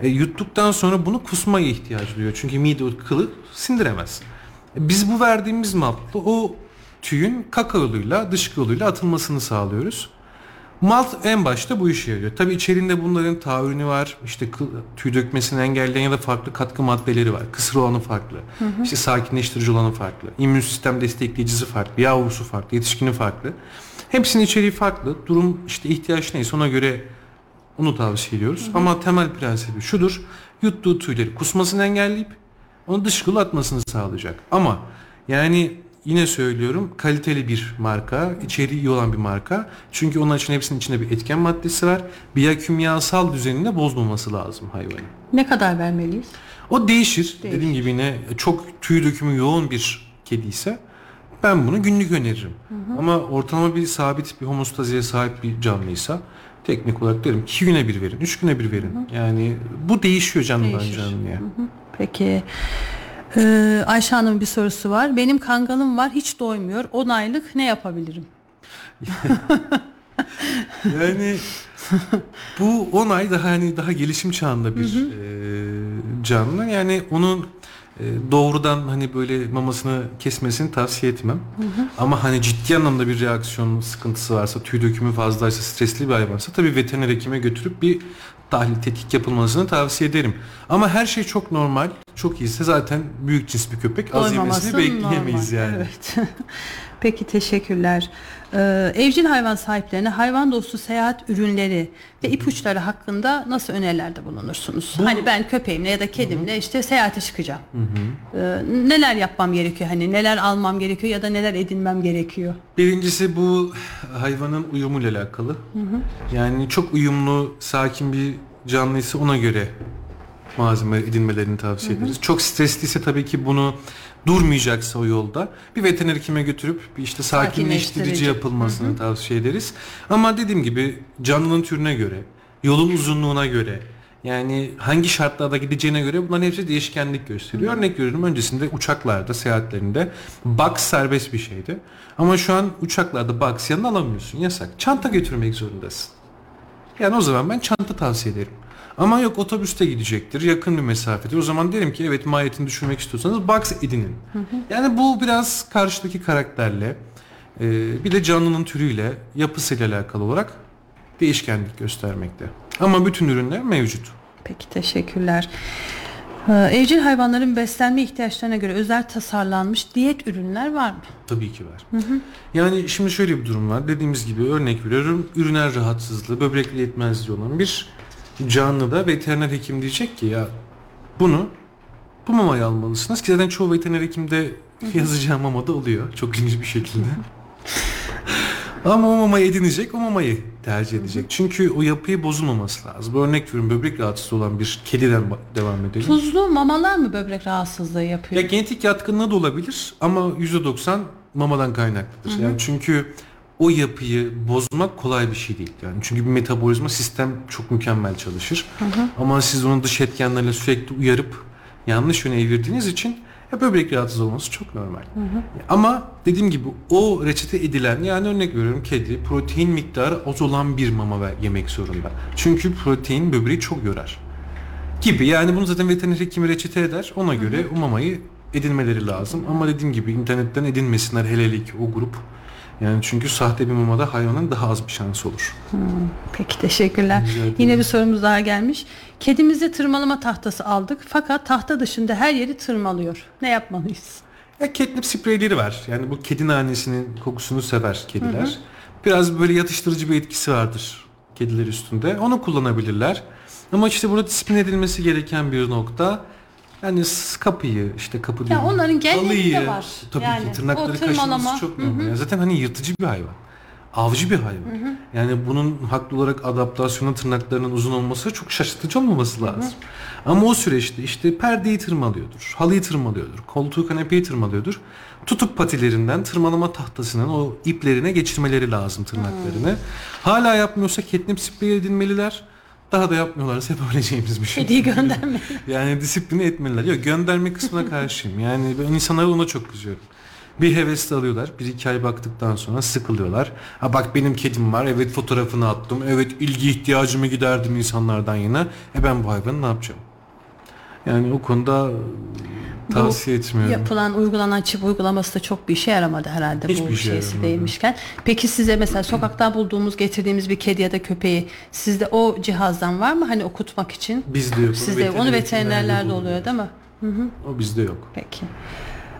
E, yuttuktan sonra bunu kusmaya ihtiyaç duyuyor. Çünkü mide o kılı sindiremez. E, biz bu verdiğimiz maltla o tüyün kaka yoluyla, dışkı yoluyla atılmasını sağlıyoruz. Malt en başta bu işe yarıyor. Tabii içerisinde bunların taahhürünü var. İşte tüy dökmesini engelleyen ya da farklı katkı maddeleri var. Kısır olanı farklı. İşte sakinleştirici olanı farklı. İmmün sistem destekleyicisi farklı. Yavrusu farklı. Yetişkini farklı. Hepsinin içeriği farklı. Durum işte ihtiyaç neyse ona göre onu tavsiye ediyoruz. Ama temel prensibi şudur. Yuttuğu tüyleri kusmasını engelleyip onu dışkılı atmasını sağlayacak. Ama yani yine söylüyorum kaliteli bir marka, içeriği iyi olan bir marka. Çünkü onun için hepsinin içinde bir etken maddesi var. Biyokimyasal düzenini bozmaması lazım hayvanın. Ne kadar vermeliyiz? O değişir. Değişir. Dediğim gibi yine çok tüy dökümü yoğun bir kedi ise ben bunu günlük öneririm. Ama ortalama bir sabit bir homostaziye sahip bir canlıysa teknik olarak derim 2 güne bir verin, 3 güne bir verin. Yani bu değişiyor canlıdan Değişir. canlıya. Peki. Ee, Ayşe Hanım'ın bir sorusu var. Benim kangalım var hiç doymuyor. 10 aylık ne yapabilirim? Yani bu 10 ay daha hani daha gelişim çağında bir e, canlı. Yani onun e, doğrudan hani böyle mamasını kesmesini tavsiye etmem. Ama hani ciddi anlamda bir reaksiyon sıkıntısı varsa, tüy dökümü fazlaysa, stresli bir hayvansa tabii veteriner hekime götürüp bir tahlil tetkik yapılmasını tavsiye ederim. Ama her şey çok normal, çok iyiyse zaten büyük cins bir köpek az Doymaması yemesini bekleyemeyiz normal. yani. Evet. Peki teşekkürler. Ee, evcil hayvan sahiplerine hayvan dostu seyahat ürünleri ve ipuçları hakkında nasıl önerilerde bulunursunuz? Bu- Hani ben köpeğimle ya da kedimle işte seyahate çıkacağım. Ee, neler yapmam gerekiyor? Hani neler almam gerekiyor ya da neler edinmem gerekiyor? Birincisi bu hayvanın uyumuyla alakalı. Yani çok uyumlu, sakin bir canlıysa ona göre malzeme edinmelerini tavsiye ederiz. Çok stresliyse tabii ki bunu durmayacaksa o yolda bir veteriner hekime götürüp bir işte sakinleştirici yapılmasını tavsiye ederiz. Ama dediğim gibi canlının türüne göre, yolun uzunluğuna göre yani hangi şartlarda gideceğine göre bunların hepsi değişkenlik gösteriyor. Örnek veriyorum öncesinde uçaklarda, seyahatlerinde box serbest bir şeydi. Ama şu an uçaklarda box yanına alamıyorsun. Yasak. Çanta götürmek zorundasın. Yani o zaman ben çanta tavsiye ederim. Ama yok otobüste gidecektir, yakın bir mesafedir. O zaman derim ki evet maliyetini düşürmek istiyorsanız box edinin. Yani bu biraz karşıdaki karakterle, e, bir de canlının türüyle, yapısıyla alakalı olarak değişkenlik göstermekte. Ama bütün ürünler mevcut. Peki teşekkürler. Ee, evcil hayvanların beslenme ihtiyaçlarına göre özel tasarlanmış diyet ürünler var mı? Tabii ki var. Yani şimdi şöyle bir durum var. Dediğimiz gibi örnek veriyorum. Üriner rahatsızlığı, böbrek yetmezliği olan bir canlıda veteriner hekim diyecek ki ya bunu bu mamayı almalısınız ki zaten çoğu veteriner hekimde yazacağı mamada oluyor. Çok ilginç bir şekilde. Ama o mamayı edinecek, o mamayı tercih edecek. Çünkü o yapıyı bozulmaması lazım. Örnek veriyorum böbrek rahatsızlığı olan bir kediden devam edelim. Tuzlu mamalar mı böbrek rahatsızlığı yapıyor? Ya genetik yatkınlığı da olabilir ama %90 mamadan kaynaklıdır. Yani çünkü o yapıyı bozmak kolay bir şey değil. Yani çünkü bir metabolizma sistem çok mükemmel çalışır. Ama siz onu dış etkenlerle sürekli uyarıp yanlış yöne evirdiğiniz için ya böbrek rahatsız olması çok normal. Ama dediğim gibi o reçete edilen yani örnek veriyorum kedi protein miktarı az olan bir mama ver, yemek zorunda. Çünkü protein böbreği çok yorar gibi. Yani bunu zaten veteriner hekimi reçete eder. Ona göre o mamayı edinmeleri lazım. Ama dediğim gibi internetten edinmesinler hele hele ki o grup. Yani çünkü sahte bir mamada hayvanın daha az bir şansı olur. Peki teşekkürler. Yine bir sorumuz daha gelmiş. Kedimize tırmalama tahtası aldık fakat tahta dışında her yeri tırmalıyor. Ne yapmalıyız? Ya catnip spreyleri var. Yani bu kedi nanesinin kokusunu sever kediler. Biraz böyle yatıştırıcı bir etkisi vardır kediler üstünde. Onu kullanabilirler. Ama işte burada disiplin edilmesi gereken bir nokta yani kapıyı işte kapı diyorum. onların genlerinde var. Tabii Yani ki tırnakları kaşınması çok normal. Yani zaten hani yırtıcı bir hayvan. Avcı bir hayvan. Yani bunun haklı olarak adaptasyona tırnaklarının uzun olması çok şaşırtıcı olmaması lazım. Ama o süreçte işte perdeyi tırmalıyordur, halıyı tırmalıyordur, koltuğu kanepeyi tırmalıyordur. Tutup patilerinden tırmalama tahtasının o iplerine geçirmeleri lazım tırnaklarını. Hala yapmıyorsa catnip spreyi edinmeliler. Daha da yapmıyorlarsa yapabileceğimiz bir şey. Kediyi gönderme. Yani disipline etmeliler. Yok gönderme kısmına karşıyım. Yani ben insanlara ona çok kızıyorum. Bir hevesle alıyorlar. Bir iki ay baktıktan sonra sıkılıyorlar. Ha bak benim kedim var. Evet fotoğrafını attım. Evet ilgi ihtiyacımı giderdim insanlardan yine. E ben bu hayvanı ne yapacağım? Yani o konuda tavsiye etmiyorum. Yapılan uygulanan çip uygulaması da çok bir işe yaramadı herhalde Hiçbir bu işe şeysi yaramadı. değilmişken. Peki size mesela sokaktan bulduğumuz getirdiğimiz bir kedi ya da köpeği sizde o cihazdan var mı hani okutmak için? Bizde yok. Sizde onu veterinerlerde oluyor değil mi? O bizde yok. Peki.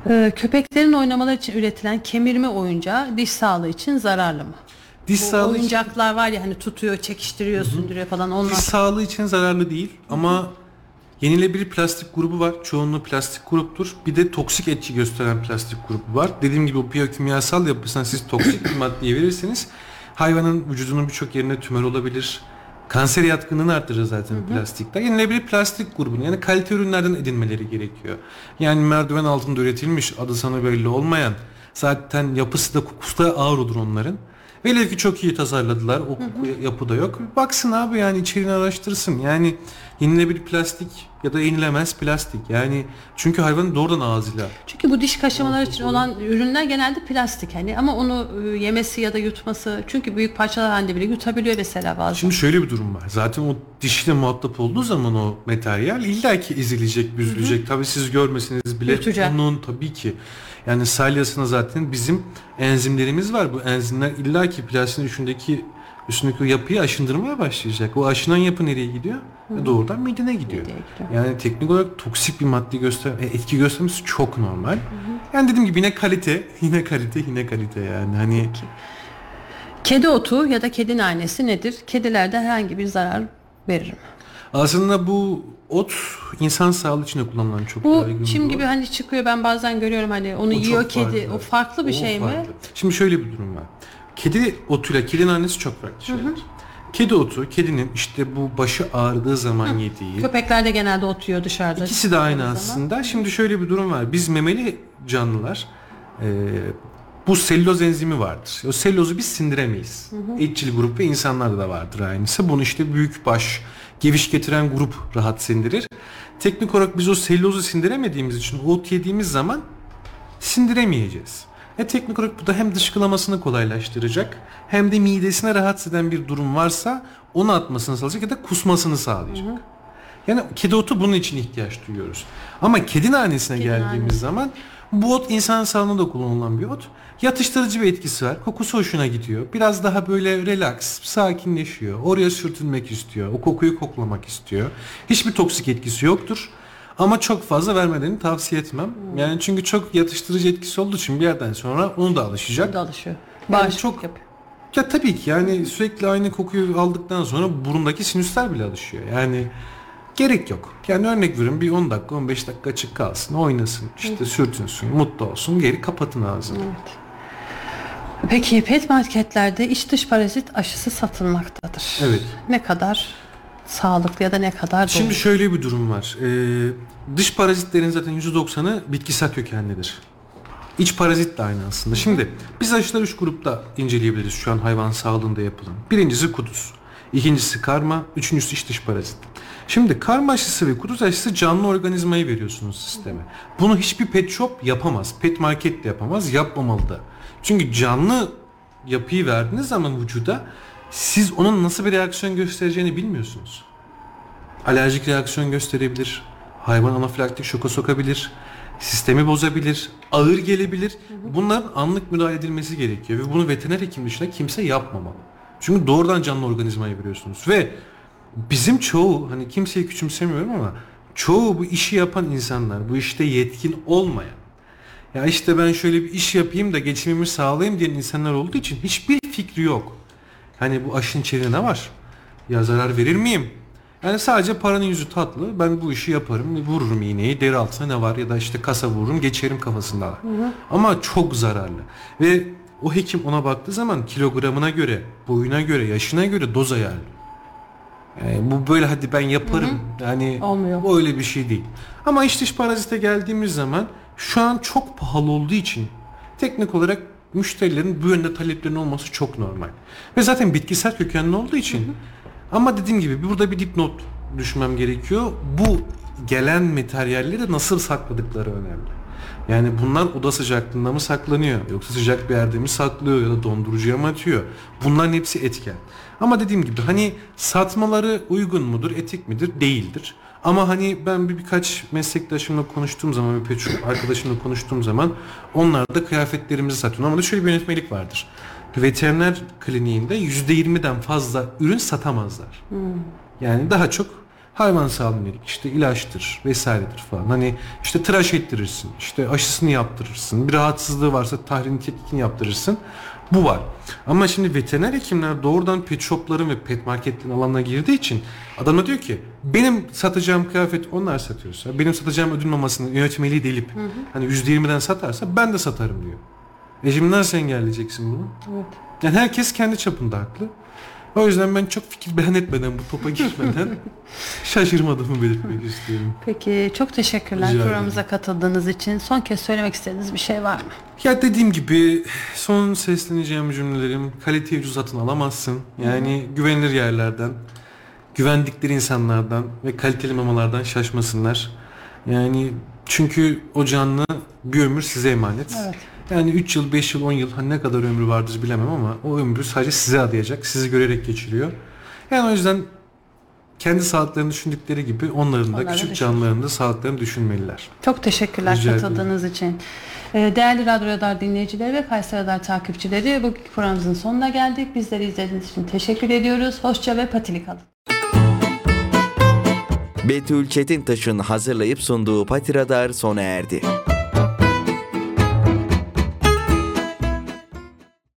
Ee, köpeklerin oynamaları için üretilen kemirme oyuncağı diş sağlığı için zararlı mı? Diş Bu sağlığı için, oyuncaklar var ya hani tutuyor, çekiştiriyor, sündürüyor falan onlar. diş sağlığı için zararlı değil ama Yenilebilir plastik grubu var. Çoğunluğu plastik gruptur. Bir de toksik etki gösteren plastik grubu var. Dediğim gibi bu biyokimyasal yapısına siz toksik bir maddeyi verirseniz hayvanın vücudunun birçok yerine tümör olabilir. Kanser yatkınlığını arttırır zaten hı hı. plastikler. Yenilebilir plastik grubunu yani kalite ürünlerden edinmeleri gerekiyor. Yani merdiven altında üretilmiş adı sana belli olmayan zaten yapısı da kokusu da ağır olur onların. Velev ki çok iyi tasarladılar. O koku yapı da yok. Baksın abi yani içeriğini araştırsın. Yani yenilebilir plastik ya da yenilemez plastik. Yani çünkü hayvanın doğrudan ağzıyla. Çünkü bu diş kaşımalar için olan ürünler genelde plastik hani ama onu e, yemesi ya da yutması çünkü büyük parçalar halinde bile yutabiliyor mesela bazen. Şimdi şöyle bir durum var. Zaten o dişle muhatap olduğu zaman o materyal illaki ezilecek, büzülecek. Tabii siz görmesiniz bile Yutacak. onun tabii ki. Yani salyasına zaten bizim enzimlerimiz var. Bu enzimler illaki plastiğin üstündeki üstündeki yapıyı aşındırmaya başlayacak. O aşınan yapı nereye gidiyor? Hı. Doğrudan midene gidiyor. gidiyor. Yani teknik olarak toksik bir madde göster e, etki göstermesi çok normal. Hı hı. Yani dediğim gibi yine kalite, yine kalite, yine kalite yani. Hani Peki. Kedi otu ya da kedi nanesi nedir? Kedilerde herhangi bir zarar verir mi? Aslında bu ot insan sağlığı için de kullanılan çok bu çim gibi hani çıkıyor ben bazen görüyorum hani onu o yiyor kedi. Farklı. O farklı bir o şey farklı. mi? Şimdi şöyle bir durum var. Kedi otuyla kedinin annesi çok farklı şeyler. Hı hı. Kedi otu, kedinin işte bu başı ağrıdığı zaman Hı. yediği. Köpekler de genelde otuyor dışarıda. İkisi de aynı aslında. Zaman. Şimdi şöyle bir durum var. Biz memeli canlılar e, bu selüloz enzimi vardır. O selülozu biz sindiremeyiz. Hı hı. Etçil grup ve insanlarda da vardır aynısı. Bunu işte büyük baş, geviş getiren grup rahat sindirir. Teknik olarak biz o selülozu sindiremediğimiz için ot yediğimiz zaman sindiremeyeceğiz. E teknik olarak bu da hem dışkılamasını kolaylaştıracak hem de midesine rahatsız eden bir durum varsa onu atmasını sağlayacak ya da kusmasını sağlayacak. Hı hı. Yani kedi otu bunun için ihtiyaç duyuyoruz. Ama kedi nanesine kedi geldiğimiz nanesi. zaman bu ot insan sağlığında da kullanılan bir ot. Yatıştırıcı bir etkisi var. Kokusu hoşuna gidiyor. Biraz daha böyle relax, sakinleşiyor. Oraya sürtünmek istiyor. O kokuyu koklamak istiyor. Hiçbir toksik etkisi yoktur. Ama çok fazla vermelerini tavsiye etmem. Hmm. Yani çünkü çok yatıştırıcı etkisi olduğu için bir yerden sonra onu da alışacak. Onu da alışıyor. Yani çok yapıyor. Ya tabii ki yani sürekli aynı kokuyu aldıktan sonra burundaki sinüsler bile alışıyor. Yani gerek yok. Yani örnek veriyorum bir 10 dakika 15 dakika açık kalsın oynasın işte sürtünsün mutlu olsun geri kapatın ağzını. Evet. Peki pet marketlerde iç dış parazit aşısı satılmaktadır. Evet. Ne kadar sağlıklı ya da ne kadar doğru? Şimdi şöyle bir durum var. Ee, dış parazitlerin zaten %90'ı bitkisel kökenlidir. İç parazit de aynı aslında. Şimdi biz aşılar üç grupta inceleyebiliriz şu an hayvan sağlığında yapılan. Birincisi kuduz. ikincisi karma, üçüncüsü iç dış parazit. Şimdi karma aşısı ve kuduz aşısı canlı organizmayı veriyorsunuz sisteme. Bunu hiçbir pet shop yapamaz. Pet market de yapamaz, yapmamalı da. Çünkü canlı yapıyı verdiğiniz zaman vücuda siz onun nasıl bir reaksiyon göstereceğini bilmiyorsunuz. Alerjik reaksiyon gösterebilir, hayvan anafilaktik şoka sokabilir, sistemi bozabilir, ağır gelebilir. Bunların anlık müdahale edilmesi gerekiyor ve bunu veteriner hekim dışında kimse yapmamalı. Çünkü doğrudan canlı organizmayı veriyorsunuz ve bizim çoğu hani kimseyi küçümsemiyorum ama çoğu bu işi yapan insanlar, bu işte yetkin olmayan ya işte ben şöyle bir iş yapayım da geçimimi sağlayayım diyen insanlar olduğu için hiçbir fikri yok. Hani bu aşın içeriğinde ne var? Ya zarar verir miyim? Yani sadece paranın yüzü tatlı. Ben bu işi yaparım. Vururum iğneyi. Deri altına ne var? Ya da işte kasa vururum. Geçerim kafasında. Hı hı. Ama çok zararlı. Ve o hekim ona baktığı zaman kilogramına göre, boyuna göre, yaşına göre doz ayarlıyor. Yani bu böyle hadi ben yaparım. Hı hı. Yani Olmuyor. öyle bir şey değil. Ama iç dış parazite geldiğimiz zaman şu an çok pahalı olduğu için teknik olarak müşterilerin bu yönde taleplerinin olması çok normal. Ve zaten bitkisel kökenli olduğu için hı hı. ama dediğim gibi burada bir dipnot düşmem gerekiyor. Bu gelen materyalleri nasıl sakladıkları önemli. Yani bunlar oda sıcaklığında mı saklanıyor yoksa sıcak bir yerde mi saklıyor ya da dondurucuya mı atıyor? Bunların hepsi etken. Ama dediğim gibi hani satmaları uygun mudur, etik midir? Değildir. Ama hani ben bir birkaç meslektaşımla konuştuğum zaman, bir pek arkadaşımla konuştuğum zaman onlar da kıyafetlerimizi satıyor. Ama da şöyle bir yönetmelik vardır. Veteriner kliniğinde %20'den fazla ürün satamazlar. Hmm. Yani daha çok hayvan sağlığına yönelik işte ilaçtır vesairedir falan. Hani işte tıraş ettirirsin, işte aşısını yaptırırsın, bir rahatsızlığı varsa tahrini tetkikini yaptırırsın. Bu var. Ama şimdi veteriner hekimler doğrudan pet shopların ve pet marketlerin alanına girdiği için adamlar diyor ki benim satacağım kıyafet onlar satıyorsa benim satacağım ödül mamasını yönetmeliği delip hani %20'den satarsa ben de satarım diyor. E şimdi nasıl engelleyeceksin bunu? Evet. Yani herkes kendi çapında haklı. O yüzden ben çok fikir beyan etmeden bu topa girmeden şaşırmadığımı belirtmek istiyorum. Peki çok teşekkürler Rica ederim. programımıza katıldığınız için. Son kez söylemek istediğiniz bir şey var mı? Ya dediğim gibi son sesleneceğim cümlelerim kaliteyi ucuz satın alamazsın. Yani güvenilir yerlerden, güvendikleri insanlardan ve kaliteli mamalardan şaşmasınlar. Yani çünkü o canlı bir ömür size emanet. Evet. Yani 3 yıl, 5 yıl, 10 yıl hani ne kadar ömrü vardır bilemem ama o ömrü sadece size adayacak. Sizi görerek geçiriyor. Yani o yüzden kendi sağlıklarını düşündükleri gibi onların da Onların da küçük düşün- canlıların da sağlıklarını düşünmeliler. Çok teşekkürler Rica ederim. katıldığınız için. Ee, Değerli Radyo Radar dinleyicileri ve Kayseri Radar takipçileri bu programımızın sonuna geldik. Bizleri izlediğiniz için teşekkür ediyoruz. Hoşça ve patili kalın. Betül Çetintaş'ın hazırlayıp sunduğu Pati Radar sona erdi.